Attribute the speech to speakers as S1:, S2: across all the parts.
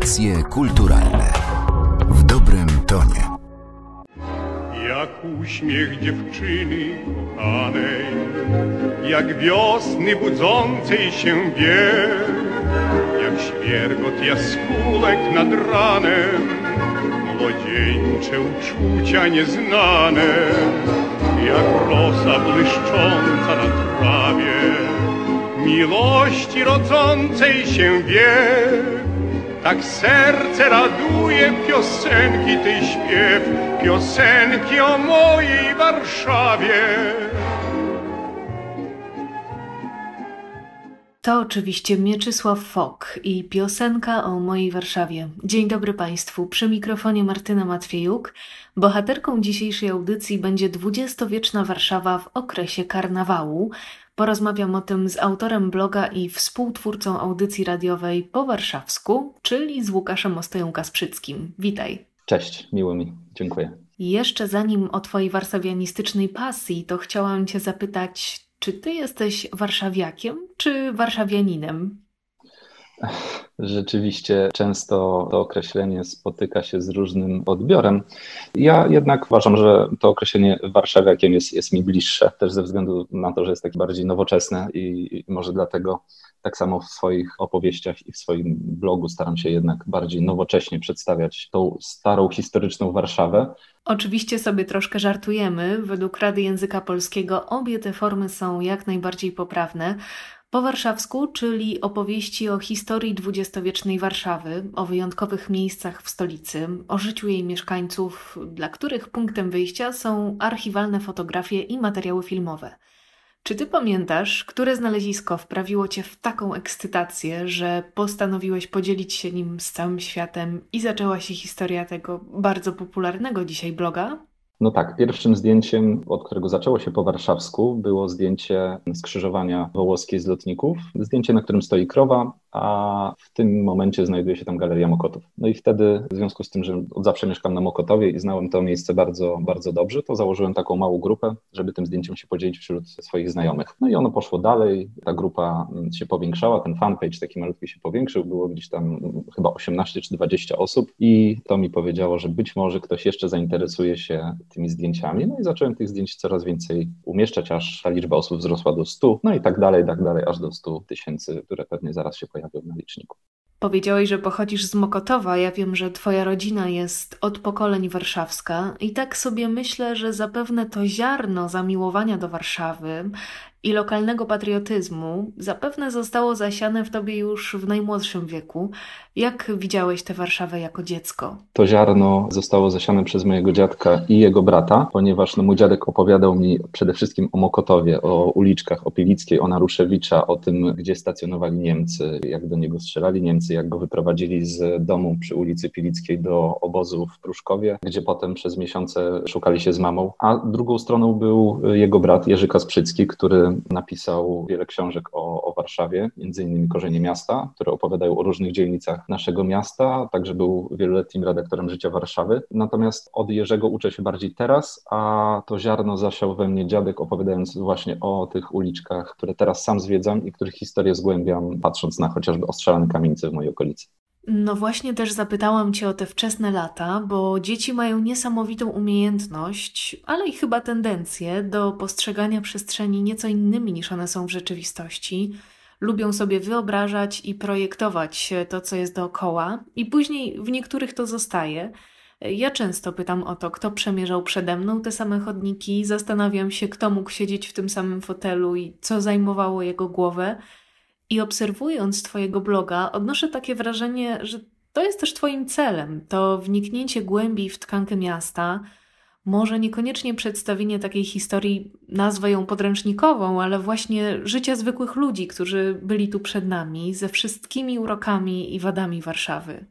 S1: Audycje kulturalne w dobrym tonie.
S2: Jak uśmiech dziewczyny kochanej, jak wiosny budzącej się bieg, jak świergot jaskółek nad ranem, młodzieńcze uczucia nieznane, jak rosa błyszcząca na trawie, miłości rodzącej się wiek. Tak serce raduje piosenki tej śpiew, piosenki o mojej Warszawie.
S3: To oczywiście Mieczysław Fok i piosenka o mojej Warszawie. Dzień dobry Państwu, przy mikrofonie Martyna Matwiejuk. Bohaterką dzisiejszej audycji będzie dwudziestowieczna Warszawa w okresie karnawału. Porozmawiam o tym z autorem bloga i współtwórcą audycji radiowej po warszawsku, czyli z Łukaszem Ostoją-Kasprzyckim. Witaj.
S4: Cześć, miło mi, dziękuję.
S3: Jeszcze zanim o Twojej warszawianistycznej pasji, to chciałam Cię zapytać, czy Ty jesteś warszawiakiem czy warszawianinem?
S4: Rzeczywiście często to określenie spotyka się z różnym odbiorem. Ja jednak uważam, że to określenie warszawiakiem jest, jest mi bliższe, też ze względu na to, że jest takie bardziej nowoczesne i może dlatego tak samo w swoich opowieściach i w swoim blogu staram się jednak bardziej nowocześnie przedstawiać tą starą, historyczną Warszawę.
S3: Oczywiście sobie troszkę żartujemy. Według Rady Języka Polskiego obie te formy są jak najbardziej poprawne. Po warszawsku, czyli opowieści o historii dwudziestowiecznej Warszawy, o wyjątkowych miejscach w stolicy, o życiu jej mieszkańców, dla których punktem wyjścia są archiwalne fotografie i materiały filmowe. Czy ty pamiętasz, które znalezisko wprawiło cię w taką ekscytację, że postanowiłeś podzielić się nim z całym światem i zaczęła się historia tego bardzo popularnego dzisiaj bloga?
S4: No tak, pierwszym zdjęciem, od którego zaczęło się po warszawsku, było zdjęcie skrzyżowania wołoskiej z lotników. Zdjęcie, na którym stoi krowa, a w tym momencie znajduje się tam Galeria Mokotów. No i wtedy, w związku z tym, że od zawsze mieszkam na Mokotowie i znałem to miejsce bardzo, bardzo dobrze, to założyłem taką małą grupę, żeby tym zdjęciem się podzielić wśród swoich znajomych. No i ono poszło dalej, ta grupa się powiększała, ten fanpage taki malutki się powiększył, było gdzieś tam chyba 18 czy 20 osób i to mi powiedziało, że być może ktoś jeszcze zainteresuje się tymi zdjęciami, no i zacząłem tych zdjęć coraz więcej umieszczać, aż ta liczba osób wzrosła do 100, no i tak dalej, tak dalej, aż do 100 tysięcy, które pewnie zaraz się pojawią pojawią na liczniku.
S3: Powiedziałeś, że pochodzisz z Mokotowa. Ja wiem, że twoja rodzina jest od pokoleń warszawska i tak sobie myślę, że zapewne to ziarno zamiłowania do Warszawy i lokalnego patriotyzmu zapewne zostało zasiane w tobie już w najmłodszym wieku. Jak widziałeś tę Warszawę jako dziecko?
S4: To ziarno zostało zasiane przez mojego dziadka i jego brata, ponieważ no, mój dziadek opowiadał mi przede wszystkim o Mokotowie, o uliczkach, o Pilickiej, o Naruszewicza, o tym, gdzie stacjonowali Niemcy, jak do niego strzelali Niemcy, jak go wyprowadzili z domu przy ulicy Pilickiej do obozu w Pruszkowie, gdzie potem przez miesiące szukali się z mamą. A drugą stroną był jego brat Jerzy Kasprzycki, który napisał wiele książek o, o Warszawie, między innymi Korzenie Miasta, które opowiadają o różnych dzielnicach naszego miasta, także był wieloletnim redaktorem Życia Warszawy. Natomiast od Jerzego uczę się bardziej teraz, a to ziarno zasiał we mnie dziadek, opowiadając właśnie o tych uliczkach, które teraz sam zwiedzam i których historię zgłębiam, patrząc na chociażby ostrzelane kamienice w mojej okolicy.
S3: No właśnie też zapytałam Cię o te wczesne lata, bo dzieci mają niesamowitą umiejętność, ale i chyba tendencję do postrzegania przestrzeni nieco innymi niż one są w rzeczywistości. Lubią sobie wyobrażać i projektować to, co jest dookoła, i później w niektórych to zostaje. Ja często pytam o to, kto przemierzał przede mną te same chodniki, zastanawiam się, kto mógł siedzieć w tym samym fotelu i co zajmowało jego głowę. I obserwując Twojego bloga, odnoszę takie wrażenie, że to jest też Twoim celem. To wniknięcie głębiej w tkankę miasta, może niekoniecznie przedstawienie takiej historii, nazwę ją podręcznikową, ale właśnie życia zwykłych ludzi, którzy byli tu przed nami, ze wszystkimi urokami i wadami Warszawy.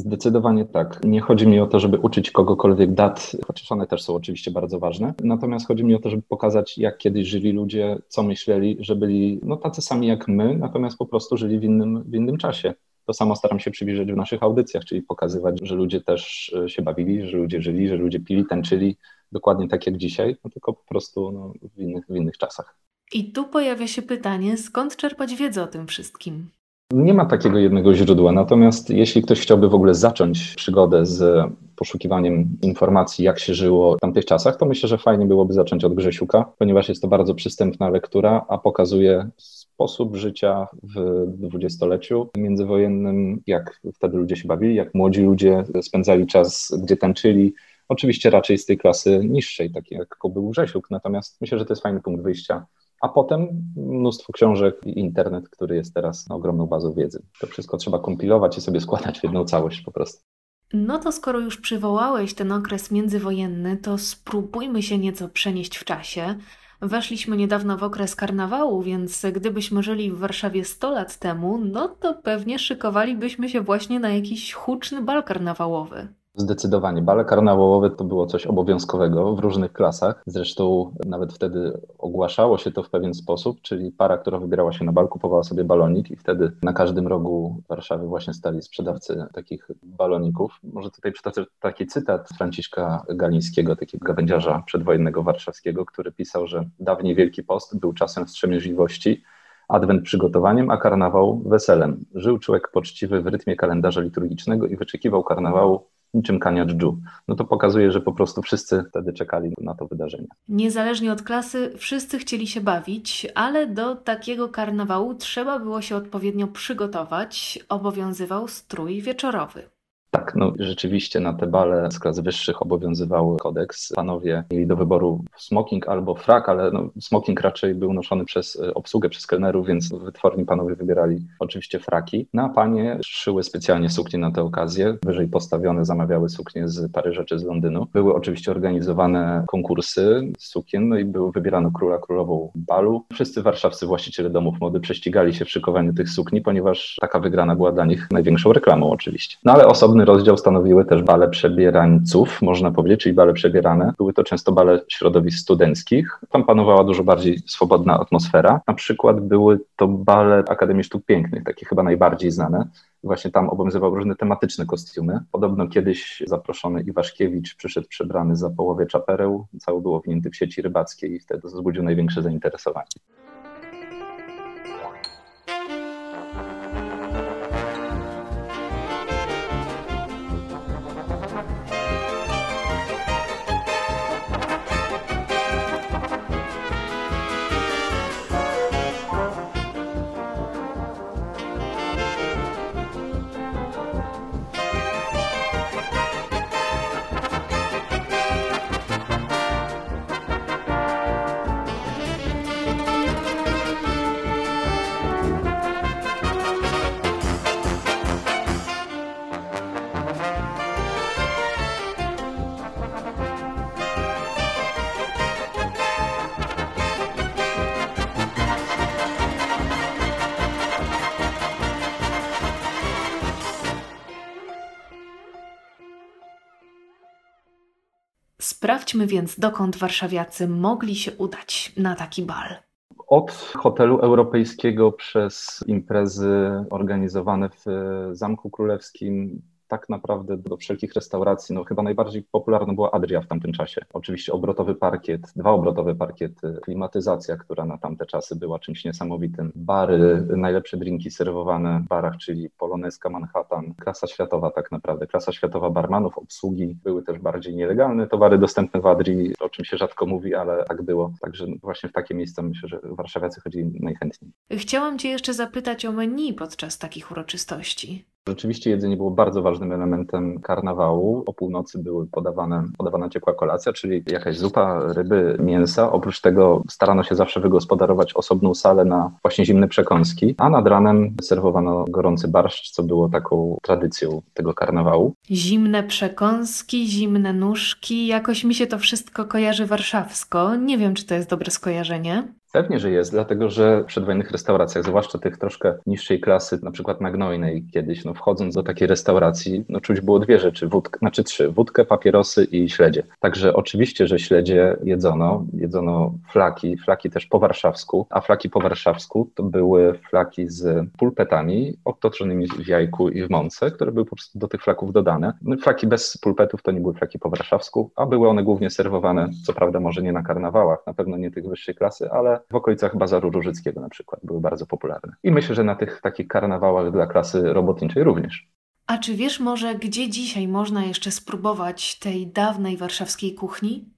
S4: Zdecydowanie tak. Nie chodzi mi o to, żeby uczyć kogokolwiek dat, chociaż one też są oczywiście bardzo ważne. Natomiast chodzi mi o to, żeby pokazać, jak kiedyś żyli ludzie, co myśleli, że byli no, tacy sami jak my, natomiast po prostu żyli w innym, w innym czasie. To samo staram się przybliżyć w naszych audycjach, czyli pokazywać, że ludzie też e, się bawili, że ludzie żyli, że ludzie pili, tańczyli dokładnie tak jak dzisiaj, no, tylko po prostu no, w, innych, w innych czasach.
S3: I tu pojawia się pytanie, skąd czerpać wiedzę o tym wszystkim?
S4: Nie ma takiego jednego źródła, natomiast jeśli ktoś chciałby w ogóle zacząć przygodę z poszukiwaniem informacji, jak się żyło w tamtych czasach, to myślę, że fajnie byłoby zacząć od Grzesiuka, ponieważ jest to bardzo przystępna lektura, a pokazuje sposób życia w dwudziestoleciu międzywojennym, jak wtedy ludzie się bawili, jak młodzi ludzie spędzali czas, gdzie tańczyli. Oczywiście raczej z tej klasy niższej, takiej jak był Grzesiuk, natomiast myślę, że to jest fajny punkt wyjścia a potem mnóstwo książek i internet, który jest teraz ogromną bazą wiedzy. To wszystko trzeba kompilować i sobie składać w jedną całość po prostu.
S3: No to skoro już przywołałeś ten okres międzywojenny, to spróbujmy się nieco przenieść w czasie. Weszliśmy niedawno w okres karnawału, więc gdybyśmy żyli w Warszawie 100 lat temu, no to pewnie szykowalibyśmy się właśnie na jakiś huczny bal karnawałowy.
S4: Zdecydowanie. Bale karnawałowe to było coś obowiązkowego w różnych klasach. Zresztą nawet wtedy ogłaszało się to w pewien sposób, czyli para, która wybierała się na bal, kupowała sobie balonik i wtedy na każdym rogu Warszawy właśnie stali sprzedawcy takich baloników. Może tutaj przytoczę taki cytat Franciszka Galińskiego, takiego gawędziarza przedwojennego warszawskiego, który pisał, że dawniej Wielki Post był czasem wstrzemięźliwości, Adwent przygotowaniem, a karnawał weselem. Żył człowiek poczciwy w rytmie kalendarza liturgicznego i wyczekiwał karnawału niczym kania dżdżu. No to pokazuje, że po prostu wszyscy wtedy czekali na to wydarzenie.
S3: Niezależnie od klasy, wszyscy chcieli się bawić, ale do takiego karnawału trzeba było się odpowiednio przygotować. Obowiązywał strój wieczorowy.
S4: Tak, no rzeczywiście na te bale z klas wyższych obowiązywał kodeks. Panowie mieli do wyboru smoking albo frak, ale no, smoking raczej był noszony przez e, obsługę, przez kelnerów, więc wytworni panowie wybierali oczywiście fraki. No panie szyły specjalnie suknie na tę okazję. Wyżej postawione zamawiały suknie z Paryża czy z Londynu. Były oczywiście organizowane konkursy sukien, no i było wybierano króla, królową balu. Wszyscy warszawscy właściciele domów mody prześcigali się w szykowaniu tych sukni, ponieważ taka wygrana była dla nich największą reklamą oczywiście. No ale osobny rozdział stanowiły też bale przebierańców, można powiedzieć, czyli bale przebierane. Były to często bale środowisk studenckich. Tam panowała dużo bardziej swobodna atmosfera. Na przykład były to bale Akademii Sztuk Pięknych, takie chyba najbardziej znane. Właśnie tam obowiązywały różne tematyczne kostiumy. Podobno kiedyś zaproszony Iwaszkiewicz przyszedł przebrany za połowie czapereł, cały był owinięty w sieci rybackiej i wtedy wzbudził największe zainteresowanie.
S3: Sprawdźmy więc, dokąd warszawiacy mogli się udać na taki bal.
S4: Od hotelu europejskiego przez imprezy organizowane w Zamku Królewskim, tak naprawdę do wszelkich restauracji, no chyba najbardziej popularna była Adria w tamtym czasie. Oczywiście obrotowy parkiet, dwa obrotowe parkiety, klimatyzacja, która na tamte czasy była czymś niesamowitym, bary, najlepsze drinki serwowane w barach, czyli Poloneska Manhattan, klasa światowa tak naprawdę, klasa światowa barmanów, obsługi, były też bardziej nielegalne towary dostępne w Adrii, o czym się rzadko mówi, ale tak było. Także właśnie w takie miejsca myślę, że warszawiacy chodzili najchętniej.
S3: Chciałam Cię jeszcze zapytać o menu podczas takich uroczystości.
S4: Rzeczywiście jedzenie było bardzo ważnym elementem karnawału. O północy były podawane, podawana ciepła kolacja, czyli jakaś zupa, ryby, mięsa. Oprócz tego starano się zawsze wygospodarować osobną salę na właśnie zimne przekąski, a nad ranem serwowano gorący barszcz, co było taką tradycją tego karnawału.
S3: Zimne przekąski, zimne nóżki, jakoś mi się to wszystko kojarzy warszawsko. Nie wiem, czy to jest dobre skojarzenie.
S4: Pewnie, że jest, dlatego że w przedwojennych restauracjach, zwłaszcza tych troszkę niższej klasy, na przykład na Gnojnej kiedyś, no wchodząc do takiej restauracji, no czuć było dwie rzeczy, wódkę, znaczy trzy, wódkę, papierosy i śledzie. Także oczywiście, że śledzie jedzono, jedzono flaki, flaki też po warszawsku, a flaki po warszawsku to były flaki z pulpetami otoczonymi w jajku i w mące, które były po prostu do tych flaków dodane. No, flaki bez pulpetów to nie były flaki po warszawsku, a były one głównie serwowane, co prawda może nie na karnawałach, na pewno nie tych wyższej klasy, ale w okolicach Bazaru Różyckiego na przykład były bardzo popularne. I myślę, że na tych takich karnawałach dla klasy robotniczej również.
S3: A czy wiesz może, gdzie dzisiaj można jeszcze spróbować tej dawnej warszawskiej kuchni?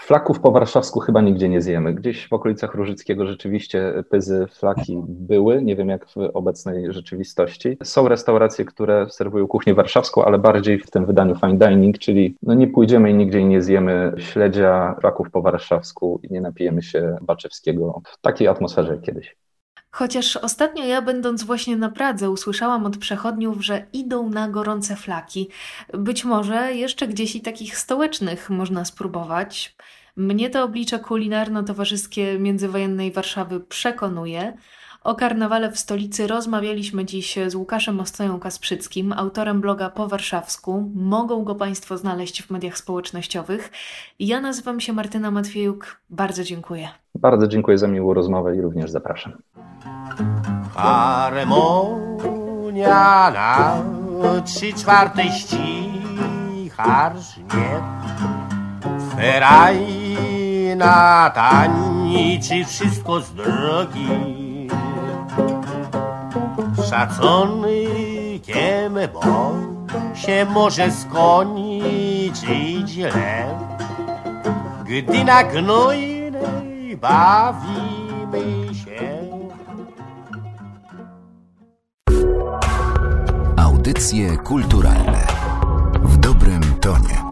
S4: Flaków po warszawsku chyba nigdzie nie zjemy. Gdzieś w okolicach Różyckiego rzeczywiście pyzy, flaki były, nie wiem jak w obecnej rzeczywistości. Są restauracje, które serwują kuchnię warszawską, ale bardziej w tym wydaniu fine dining, czyli no nie pójdziemy i nigdzie nie zjemy śledzia, flaków po warszawsku i nie napijemy się Baczewskiego w takiej atmosferze kiedyś.
S3: Chociaż ostatnio ja, będąc właśnie na Pradze, usłyszałam od przechodniów, że idą na gorące flaki. Być może jeszcze gdzieś i takich stołecznych można spróbować. Mnie to oblicze kulinarno-towarzyskie międzywojennej Warszawy przekonuje. O karnawale w stolicy rozmawialiśmy dziś z Łukaszem Ostoją Kasprzyckim, autorem bloga po warszawsku. Mogą go Państwo znaleźć w mediach społecznościowych. Ja nazywam się Martyna Matwiejuk. Bardzo dziękuję.
S4: Bardzo dziękuję za miłą rozmowę i również zapraszam.
S5: Haremonia na trzy czwarte ścicharnie Ferajna tańczy wszystko z drogi Szacunkiem, bo się może skończyć źle Gdy na gnojnej bawimy się
S1: Audycje kulturalne w dobrym tonie.